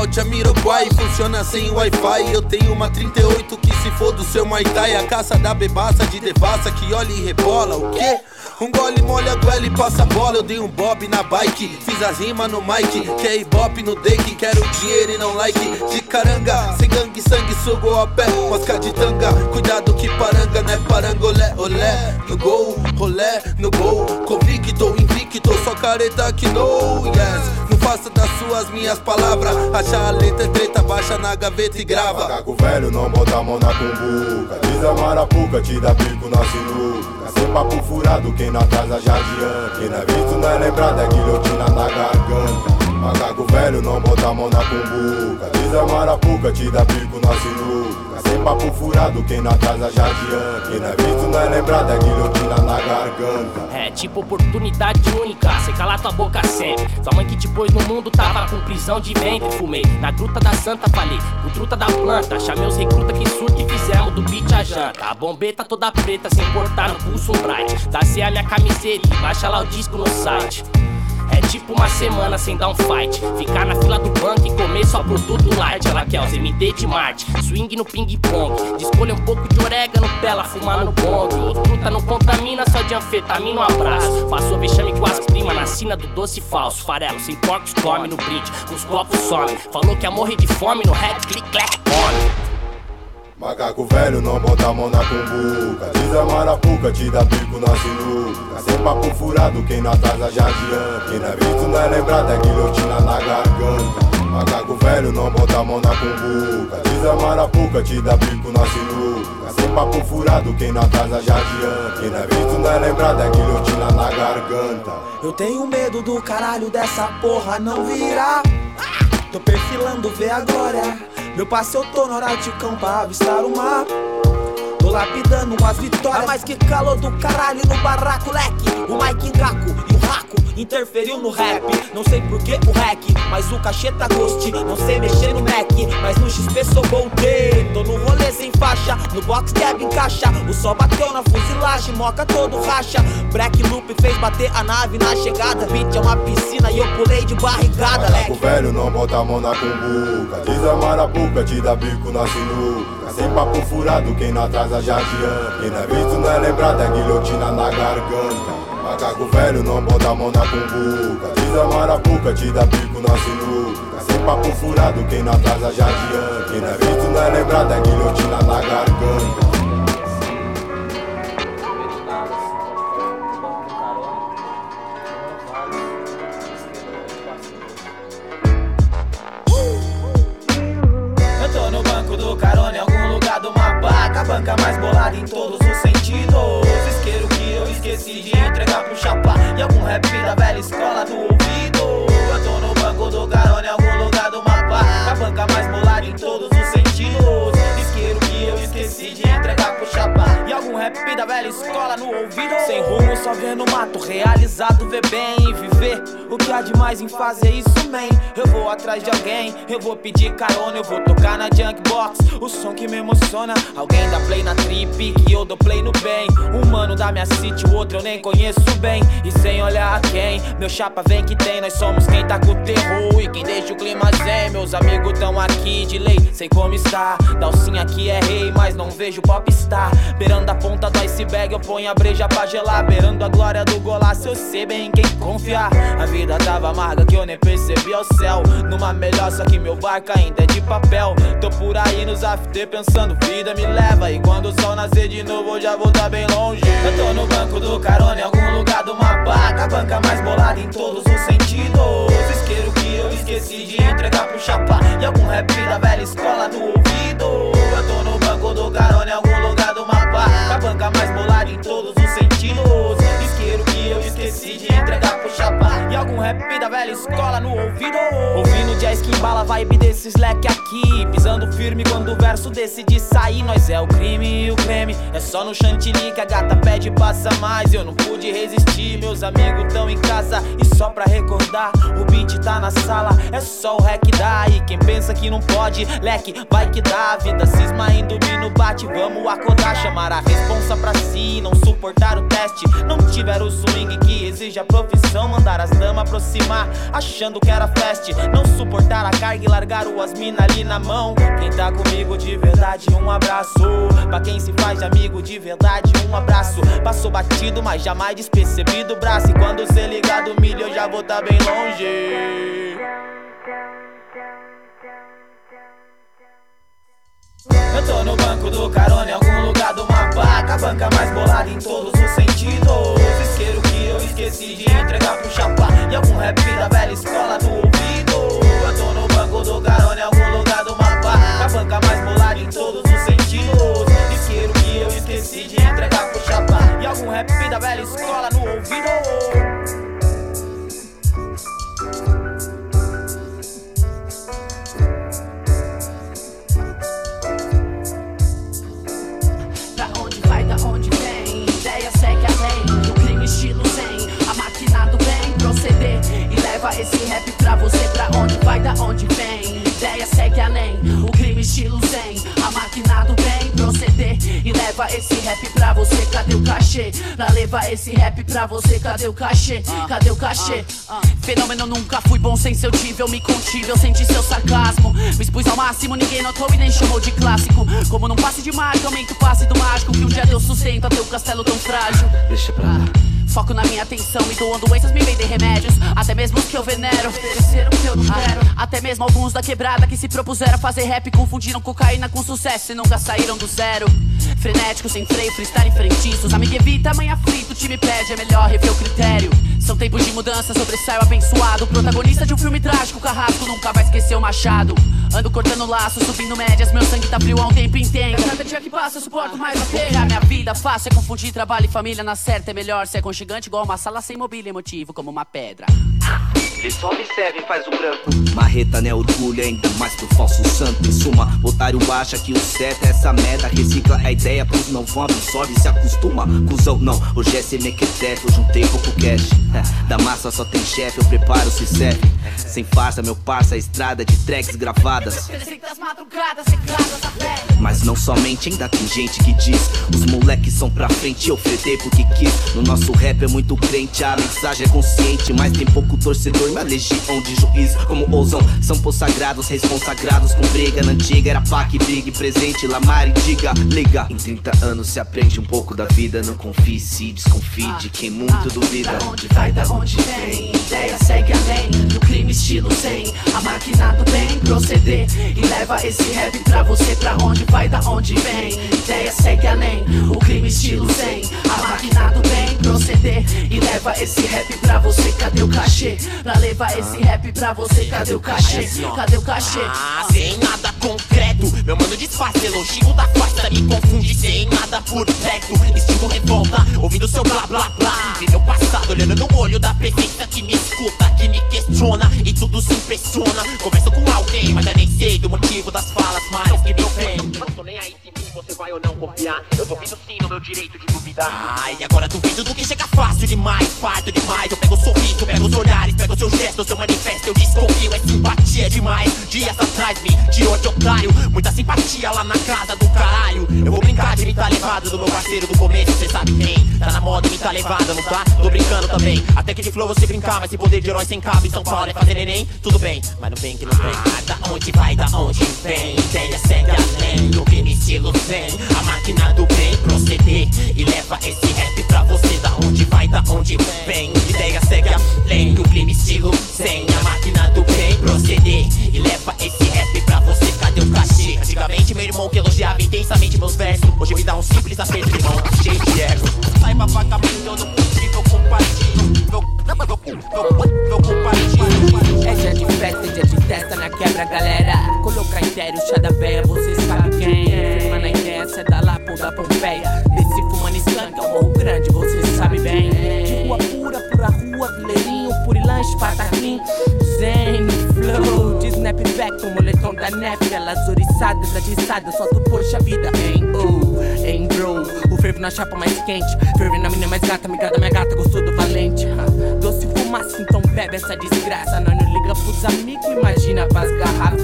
Louco igual Jamiroquai, funciona sem Wi-Fi. Eu tenho uma 38 que se for do seu Muay Thai. A caça da bebaça de devassa que olha e rebola. O quê? Um gole molha a goela e passa a bola. Eu dei um bob na bike, fiz as rimas no mic. Quer ibope no dake, quero dinheiro e não like. De caranga, sem gangue, sangue, sugo a pé. Mosca de tanga, cuidado que paranga não é parangolé, olé. No gol, rolé, no gol. Convicto, invicto, só careta que no, yes. Não suas minhas palavras. Achar a letra é treta, baixa na gaveta e grava. Macaco velho, não bota a mão na cumbuca. Diz a marapuca, te dá pico na sinuca. Sem papo furado, quem na casa já adianta. Quem não é visto não é lembrado, é guilhotina na garganta. Macaco velho, não bota a mão na cumbuca. Diz a marapuca, te dá pico na sinuca. Sem papo furado, quem na casa já adianta. Quem não é visto não é lembrado, é guilhotina na garganta. É tipo oportunidade única, cê cala tua boca sempre. Sua mãe que te pôs no mundo tava com prisão de ventre. Fumei na gruta da santa, falei, com truta da planta. Chamei os recruta que surge e fizemos do beat a janta. A bombeta toda preta, sem cortar no pulso um bright. Dá a minha camiseta e baixa lá o disco no site. É tipo uma semana sem dar um fight. Ficar na fila do banco e comer só produto light. Ela quer os MD de Marte, swing no ping-pong. Descolha um pouco de orégano pra ela fumar no bong. Truta não contamina, só de anfetamina um abraço. Passou vexame com as primas na sina do doce falso. Farelo, sem porcos come no brinde, os copos somem. Falou que ia morrer de fome no head, click, clack, come. Macaco velho, não bota mão na cumbuca. Diz a marapuca, te dá pico na sinuca. Sem papo furado, quem na casa já adianta. Quem não é visto não é lembrado, é guilhotina na garganta. Macaco velho, não bota mão na cumbuca. Diz a marapuca, te dá pico na sinuca. Sem papo furado, quem na casa já adianta. Quem não é visto não é lembrado, é guilhotina na garganta. Eu tenho medo do caralho dessa porra não virar. Tô perfilando, vê a glória. Meu passe eu tô no Horático pra avistar o mar. Tô lapidando umas vitórias. Mais que calor do caralho no barraco, leque. O Mike Ngaku interferiu no rap. Não sei por que o hack, mas o cachê tá ghost. Não sei mexer no Mac, mas no XP sou voltei. Tô no rolê sem faixa, no box cab encaixa. O sol bateu na fuzilagem, moca todo racha. Black Loop fez bater a nave na chegada. Beat é uma piscina e eu pulei de barrigada, Macaco leque. velho, não bota a mão na cumbuca. Diz a marapuca, te dá bico na sinuca. Sem papo furado, quem não atrasa já adianta. Quem não é visto não é lembrado, é guilhotina na garganta. Macaco velho, não bota a mão na cumbuca. Diz a marapuca, te dá bico na sinuca. Sem papo furado, quem não atrasa já adianta. Quem não é visto não é lembrado, é guilhotina na garganta. Da velha escola no ouvido. Sem rumo, só vendo mato. Realizado, ver bem viver. O que há de mais em fase é isso, man. Eu vou atrás de alguém, eu vou pedir carona, eu vou tocar na junk box. O som que me emociona. Alguém dá play na trip, que eu dou play no bem. Um mano da minha city, o outro eu nem conheço bem. E sem olhar a quem, meu chapa vem que tem. Nós somos quem tá com o terror e quem deixa o clima zen. Meus amigos tão aqui de lei, sei como está. Dalcinha aqui é rei, mas não vejo popstar. Beirando a ponta do iceberg, eu ponho a breja pra gelar. Beirando a glória do golaço, eu sei bem em quem confiar. A vida tava amarga que eu nem percebi ao céu. Numa melhor, só que meu barco ainda é de papel. Tô por aí nos after pensando, vida me leva. E quando o sol nascer de novo, eu já vou tá bem longe. Eu tô no banco do carona, em algum lugar do mapa. A banca mais bolada em todos os sentidos. Isqueiro que eu esqueci de entregar pro chapa. E algum rap da velha escola no ouvido. Slack aqui. Pisando firme quando o verso decide sair. Nós é o crime e o creme. É só no chantilly que a gata pede passa mais. Eu não pude resistir, meus amigos tão em casa. E só pra recordar, o beat tá na sala. É só o rec dá. E quem pensa que não pode, leque, vai que dá. Vida cisma indo no bate. Vamos acordar, chamar a responsa pra si. Não suportar o teste. Não tiver o swing que exige a profissão. Mandar as damas aproximar, achando que era fast. Não suportar a carga e largar o asmina ali na mão. Quem tá comigo de verdade, um abraço. Pra quem se faz amigo de verdade, um abraço. Passou batido, mas jamais despercebido o braço. E quando cê ligar do milho, eu já vou tá bem longe. Eu tô no banco do carona em algum lugar do mapa. A banca mais bolada em todos os sentidos. Isqueiro que eu esqueci de entregar pro chapa. E algum rap da velha escola no Leva esse rap pra você, pra onde vai, da onde vem. Ideia segue além, o crime estilo zen. A máquina do bem proceder e leva esse rap pra você. Cadê o cachê? Pra levar esse rap pra você, cadê o cachê? Cadê o cachê? Fenômeno nunca fui bom sem seu tive, eu me contive, eu senti seu sarcasmo. Me expus ao máximo, ninguém notou e nem chamou de clássico. Como num passe de marca, aumento o passe do mágico que um dia deu sustento a teu castelo tão frágil. Deixa pra lá. Foco na minha atenção e doando doenças me vendem remédios. Até mesmo os que eu venero ofereceram que eu não quero. Até mesmo alguns da quebrada que se propuseram a fazer rap confundiram cocaína com sucesso e nunca saíram do zero. Frenético, sem freio, freestyle frentiços. Amiga evita, mãe aflito, o time pede, é melhor rever o critério. São tempos de mudança, sobressaio abençoado. Protagonista de um filme trágico, carrasco nunca vai esquecer o machado. Ando cortando laços, subindo médias, meu sangue tá frio há um tempo inteiro. Cada dia que passa, eu suporto mais a pena. Minha vida fácil é confundir trabalho e família. Na certa é melhor ser aconchegante igual uma sala sem mobília emotivo como uma pedra. Ele só observa e faz o branco. Marreta, né? Orgulho ainda mais pro falso santo. Em suma, otário acha que o certo é essa merda. Recicla a ideia, pros não vão, absorve se acostuma. Cusão, não, hoje é mequetrefe, eu juntei pouco cash. Da massa só tem chefe, eu preparo, se serve. Sem farsa, meu parça, estrada de tracks gravadas. Mas não somente, ainda tem gente que diz: os moleques são pra frente, eu fretei porque quis. No nosso rap é muito crente, a mensagem é consciente, mas tem pouco torcedor uma legião de juiz como ousam São consagrados, responsagrados com briga Na antiga. Era pac, big, presente Lamar e diga, liga. Em 30 anos se aprende um pouco da vida. Não confie, se desconfie de quem muito duvida. Da onde vai, da onde vem? Ideia segue além do crime estilo zen A máquina do bem proceder E leva esse rap pra você Pra onde vai, da onde vem? Ideia segue além o crime estilo zen A máquina do bem proceder E leva esse rap pra você. Cadê o cachê? Pra levar esse rap pra você, cadê o cachê? Cadê o cachê? Ah, sem nada concreto. Meu mano disfarce, elogio da farsa. Me confunde sem nada por perto. Estilo revolta, ouvindo seu blá blá blá. Vi meu passado olhando no olho da presença que me escuta, que me questiona e tudo se impressiona. Converso com alguém, mas já nem sei do motivo das falas mais que me ofendem. Não tô nem aí se você vai ou não confiar. Eu duvido sim no meu direito de duvidar. Ai, agora duvido do que chega fácil demais, farto demais. Eu seu gesto, seu manifesto, eu desconfio, é simpatia demais. Dias atrás me tirou de otário, muita simpatia lá na casa do caralho. Eu vou brincar de me tá levado do meu parceiro do começo, cê sabe quem? Tá na moda me tá levada, não tá? Tô brincando também. Até que de flow você brincar, mas poder de herói sem cabo em São Paulo é fazer neném, tudo bem, mas não vem que não vem. Ah, da onde vai, da onde vem? Ideia segue além, o crime estilo vem. A máquina do bem proceder e leva esse rap pra você. Da onde vai, da onde vem? Ideia segue além, o crime estilo sem a máquina do bem proceder. E leva esse rap pra você, cadê o cachê? Antigamente meu irmão que elogiava intensamente meus versos. Hoje me dá um simples aperto de mão, cheio de ego. Saiba vagabundo, eu não possível compartilho. Meu, meu, meu, meu compartilho. É dia de festa, é dia de testa na quebra, galera. Colocar inteiro, chá da véia, com o moletom da neve Elas oriçadas, atiçadas, solto poxa vida. Hein, oh, hein bro O fervo na chapa mais quente Ferve na mina mais gata, amiga da minha gata Gostou do valente Doce fumaça, então bebe essa desgraça. Nós não liga pros amigos, imagina pras garrafas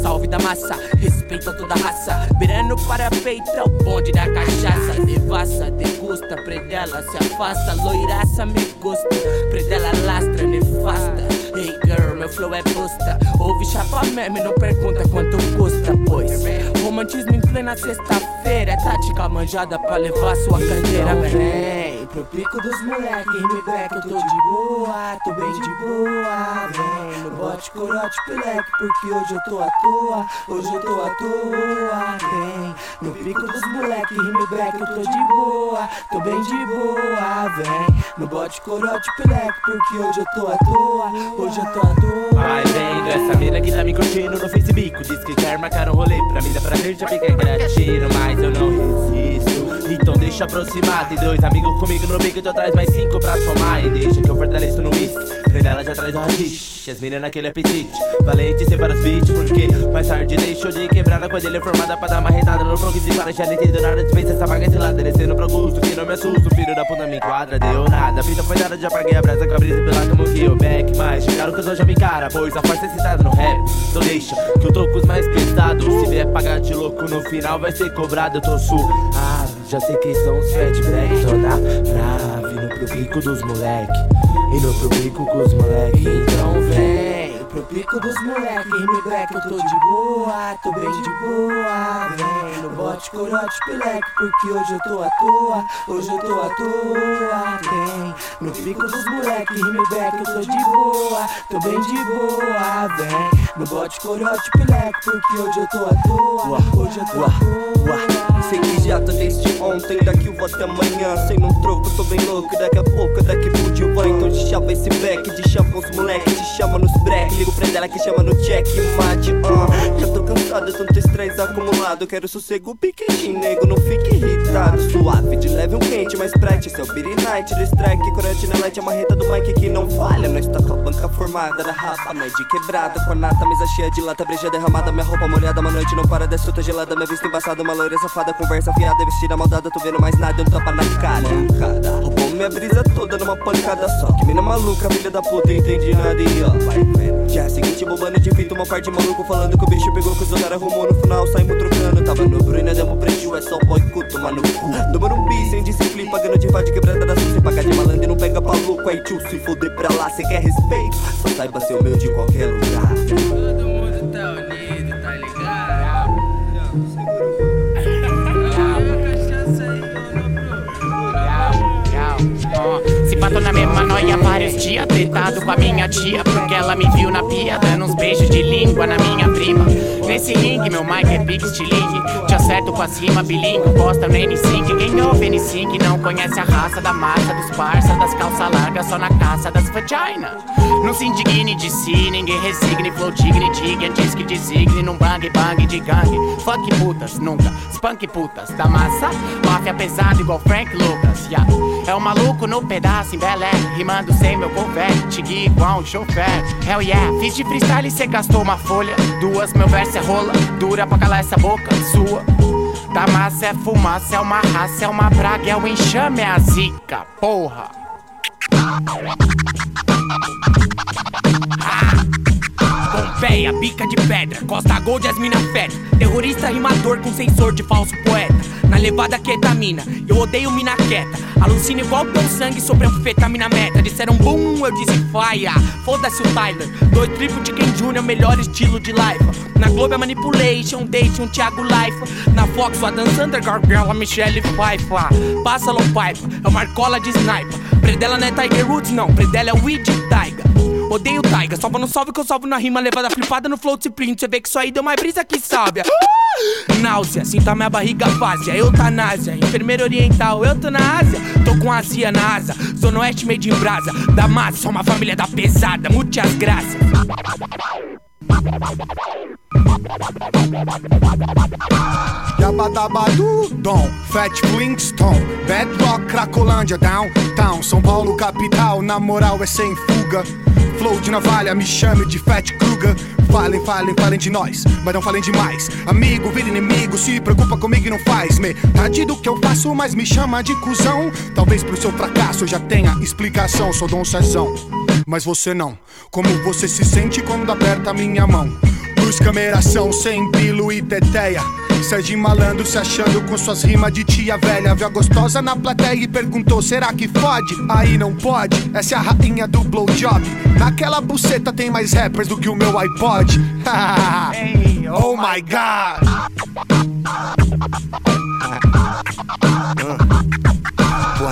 Salve da massa, respeita toda a raça. Beirando para peito o bonde da cachaça. Devassa, degusta, predela se afasta. Loiraça me gusta, predela lastra, nefasta Hey girl, meu flow é busta Ouve chapa meme, não pergunta quanto custa Pois. Romantismo em plena sexta-feira. É tática manjada pra levar sua candeira Vem pro pico dos moleque, me back Eu tô de boa, tô bem de boa. Vem no bote, corote, pileque Porque hoje eu tô à toa, hoje eu tô à toa. Vem no pico dos moleque, me back Eu tô de boa, tô bem de boa. Vem no bote, corote, pileque Porque hoje eu tô à toa, hoje eu tô à toa. Ai, vendo essa mina que tá me curtindo no Facebook. Diz que quer marcar um rolê pra mim, dá prazer, já fica gratino Mas eu não resisto então deixa aproximar Tem dois amigos comigo no bico, tô atrás mais cinco pra somar. E deixa que eu fortaleço no whisky Prendela já traz o rachixe As minas naquele apetite Valente sem para os beats Porque mais tarde deixou de quebrar a quadrilha formada Pra dar uma retada no bronx e para já não entendo nada Dispensa essa vaga esse lado Descendo pro Augusto que não me assusto. Filho da puta me enquadra, deu nada. A vida foi dada, já paguei a brasa com a brisa pela como que eu back Mas chegaram que eu já me cara Pois a força é citada no rap. Então deixa que eu tô com os mais pesados. Se vier pagar de louco no final vai ser cobrado Eu tô suave já sei quem são os fat black. Toda nave no pro pico dos moleque. No pro pico com os moleque. Então vem pro pico dos moleque. Me black eu tô de boa, tô bem de boa. Vem no bote, corote, pileque Porque hoje eu tô à toa, hoje eu tô à toa. Vem no pico dos moleque. Me black eu tô de boa, tô bem de boa. Vem no bote, corote, pileque Porque hoje eu tô à toa, hoje eu tô à toa Sei que já desde ontem, daqui eu vou até amanhã. Sem um troco, tô bem louco, daqui a pouco, daqui dia vai Então te chama esse back, te chama os moleque, te chama nos break. Ligo pra ela que chama no check, mate, uh. Já tô cansado, tanto estresse acumulado. Quero sossego, piquetinho, nego, não fique irritado. Suave, de leve um quente, mais prete é o Beat Night, do strike, corante na light É uma reta do mic que não falha. Nós tá com a banca formada da rapa Nós de quebrada, com a nata, mesa cheia de lata Breja derramada, minha roupa molhada Uma noite não para, desce outra gelada Minha vista embaçada, uma loira safada Conversa fiada, vestida maldada Tô vendo mais nada, um tapa na cara. Mancada, roubou minha brisa toda numa pancada só. Que mina maluca, filha da puta, entendi nada e ó. Vai vendo Dia seguinte, bobando de fita, uma parte de maluco Falando que o bicho pegou, que os otários arrumou No final, saímos trocando. Tava no Bruna, demo prejuízo É só boicoto, mano, cu Do Morumbi, sem disciplina Pagando de de quebrada da sua Sem pagar de malandro e não pega pra louco. Aí tio, se foder pra lá, cê quer respeito? Só saiba ser humilde em qualquer lugar noia dias Tretado com a minha tia Porque ela me viu na pia Dando uns beijos de língua na minha prima. Nesse ringue, meu mic é big estilingue Te acerto com a cima, bilingue Gosta no N5 Quem ouve N5 não conhece a raça Da massa dos parça Das calças largas só na caça das vagina. Não se indigne de si Ninguém resigne Flow tigre, diga Antes que designe Num bang bang de gangue. Fuck putas, nunca Spunk putas Da massa Máfia pesada igual Frank Lucas yeah. É o maluco no pedaço em Belé Rimando sem meu confete Guia igual um chofer. Hell yeah Fiz de freestyle e cê gastou uma folha. Duas, meu verso é rola Dura pra calar essa boca sua. Da massa é fumaça, é uma raça, é uma praga É o enxame, é a zica, porra. Pompeia, bica de pedra, Costa Gold, as mina fera Terrorista rimador com sensor de falso poeta Na levada ketamina, eu odeio mina quieta. Alucino igual teu sangue sobre anfetamina meta. Disseram boom, eu disse faia Foda-se o Tyler, dois triplo de Ken Jr. Melhor estilo de life. Na Globo é Manipulation, Date um Thiago Life Na Fox o Adam Sandler, Gargala, Michelle Pfeiffer Passa low pipe, é o Marcola de sniper. Predela não é Tiger Woods não, Predela é Weed Tiger Odeio Taiga, salva no salve que eu salvo na rima Levada flipada no float e print Cê vê que isso aí deu mais brisa que sábia. Náusea, sinto a minha barriga vazia. Eutanásia, enfermeira oriental Eu tô na Ásia, tô com azia na asa Zona Oeste made in brasa. Da massa, sou uma família da pesada Muitas graças Yabadabadu, Dom, Fat Flintstone, Bedrock, Cracolândia, Downtown, São Paulo, capital, na moral é sem fuga. Flow de navalha, me chame de Fat Kruger. Falem, falem, falem de nós, mas não falem demais. Amigo, vira inimigo, se preocupa comigo e não faz metade do que eu faço, mas me chama de cuzão. Talvez pro seu fracasso eu já tenha explicação, sou Dom Cezão. Mas você não. Como você se sente quando aperta minha mão? Luz, cameração, sem bilo e teteia. Serginho malandro se achando com suas rimas de tia velha. Viu a gostosa na plateia e perguntou: será que fode? Aí não pode, essa é a rainha do blowjob. Naquela buceta tem mais rappers do que o meu iPod. oh my god.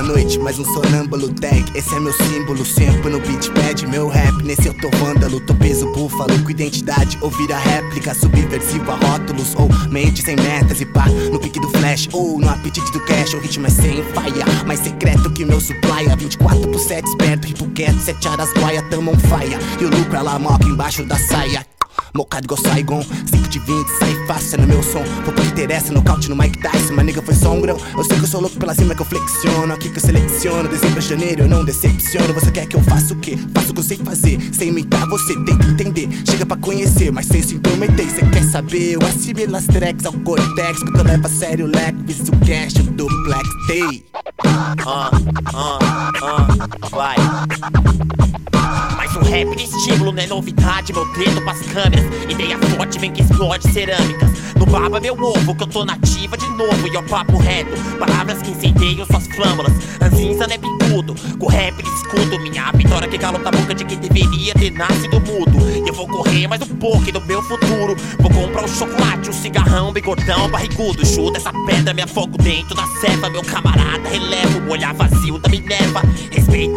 Noite, mais um sonâmbulo tag. Esse é meu símbolo, sempre no beat pad. Meu rap, nesse eu tô vândalo. Tô peso búfalo com identidade. Ouvir a réplica, subversiva, rótulos. Ou mente sem metas e pá. No pique do flash, ou no apetite do cash. O ritmo é sem faia, mais secreto que meu supply. 24 por 7 esperto, ripo quieto. 7 horas guaia, tamo on fire. E o lucro ela moca embaixo da saia. Mocado igual Saigon. 5 de 20, sai fácil, é no meu som. Vou por interesse, nocaute no Mike Tyson. Mas nigga foi só um grão. Eu sei que eu sou louco pela cima que eu flexiono. Aqui que eu seleciono Dezembro a janeiro eu não decepciono. Você quer que eu faça o quê? Faço o que eu sei fazer Sem imitar você tem que entender. Chega pra conhecer, mas sem se intrometer. Cê quer saber? Eu assimilo as tracks ao cortex. Que eu levo a sério o leque Visto o cash, o duplex. Day Ah, ah, ah, vai um rap de estímulo, não é novidade Meu dedo pras câmeras, ideia forte vem que explode cerâmicas. No baba meu ovo, que eu tô nativa de novo E ao papo reto, palavras que incendeiam suas flâmulas. Anzinza não é bicudo, com rap de escudo Minha vitória que calota a boca de quem deveria ter nascido mudo. E eu vou correr mais um pouco do meu futuro Vou comprar um chocolate, um cigarrão, bigodão, barrigudo. Chuta essa pedra, me afogo dentro da ceva Meu camarada, relevo o olhar vazio da Minerva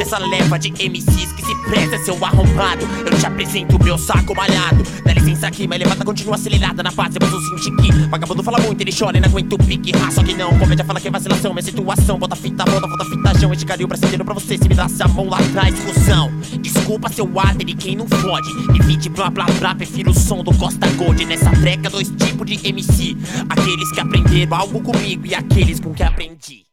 Essa leva de MCs que se presta, seu arrombado. Eu te apresento meu saco malhado. Dá licença aqui, mas levanta continua acelerada na fase. Mas eu senti que vagabundo fala muito, ele chora e não aguenta o pique ah, Só que não, comédia fala que é vacilação, minha situação. Bota fita, volta, volta fitajão Este carinho brasileiro pra você se me desse a mão lá atrás, cuzão. Desculpa seu áter e quem não fode Evite blá blá blá, prefiro o som do Costa Gold. Nessa treca, dois tipos de MC Aqueles que aprenderam algo comigo e aqueles com que aprendi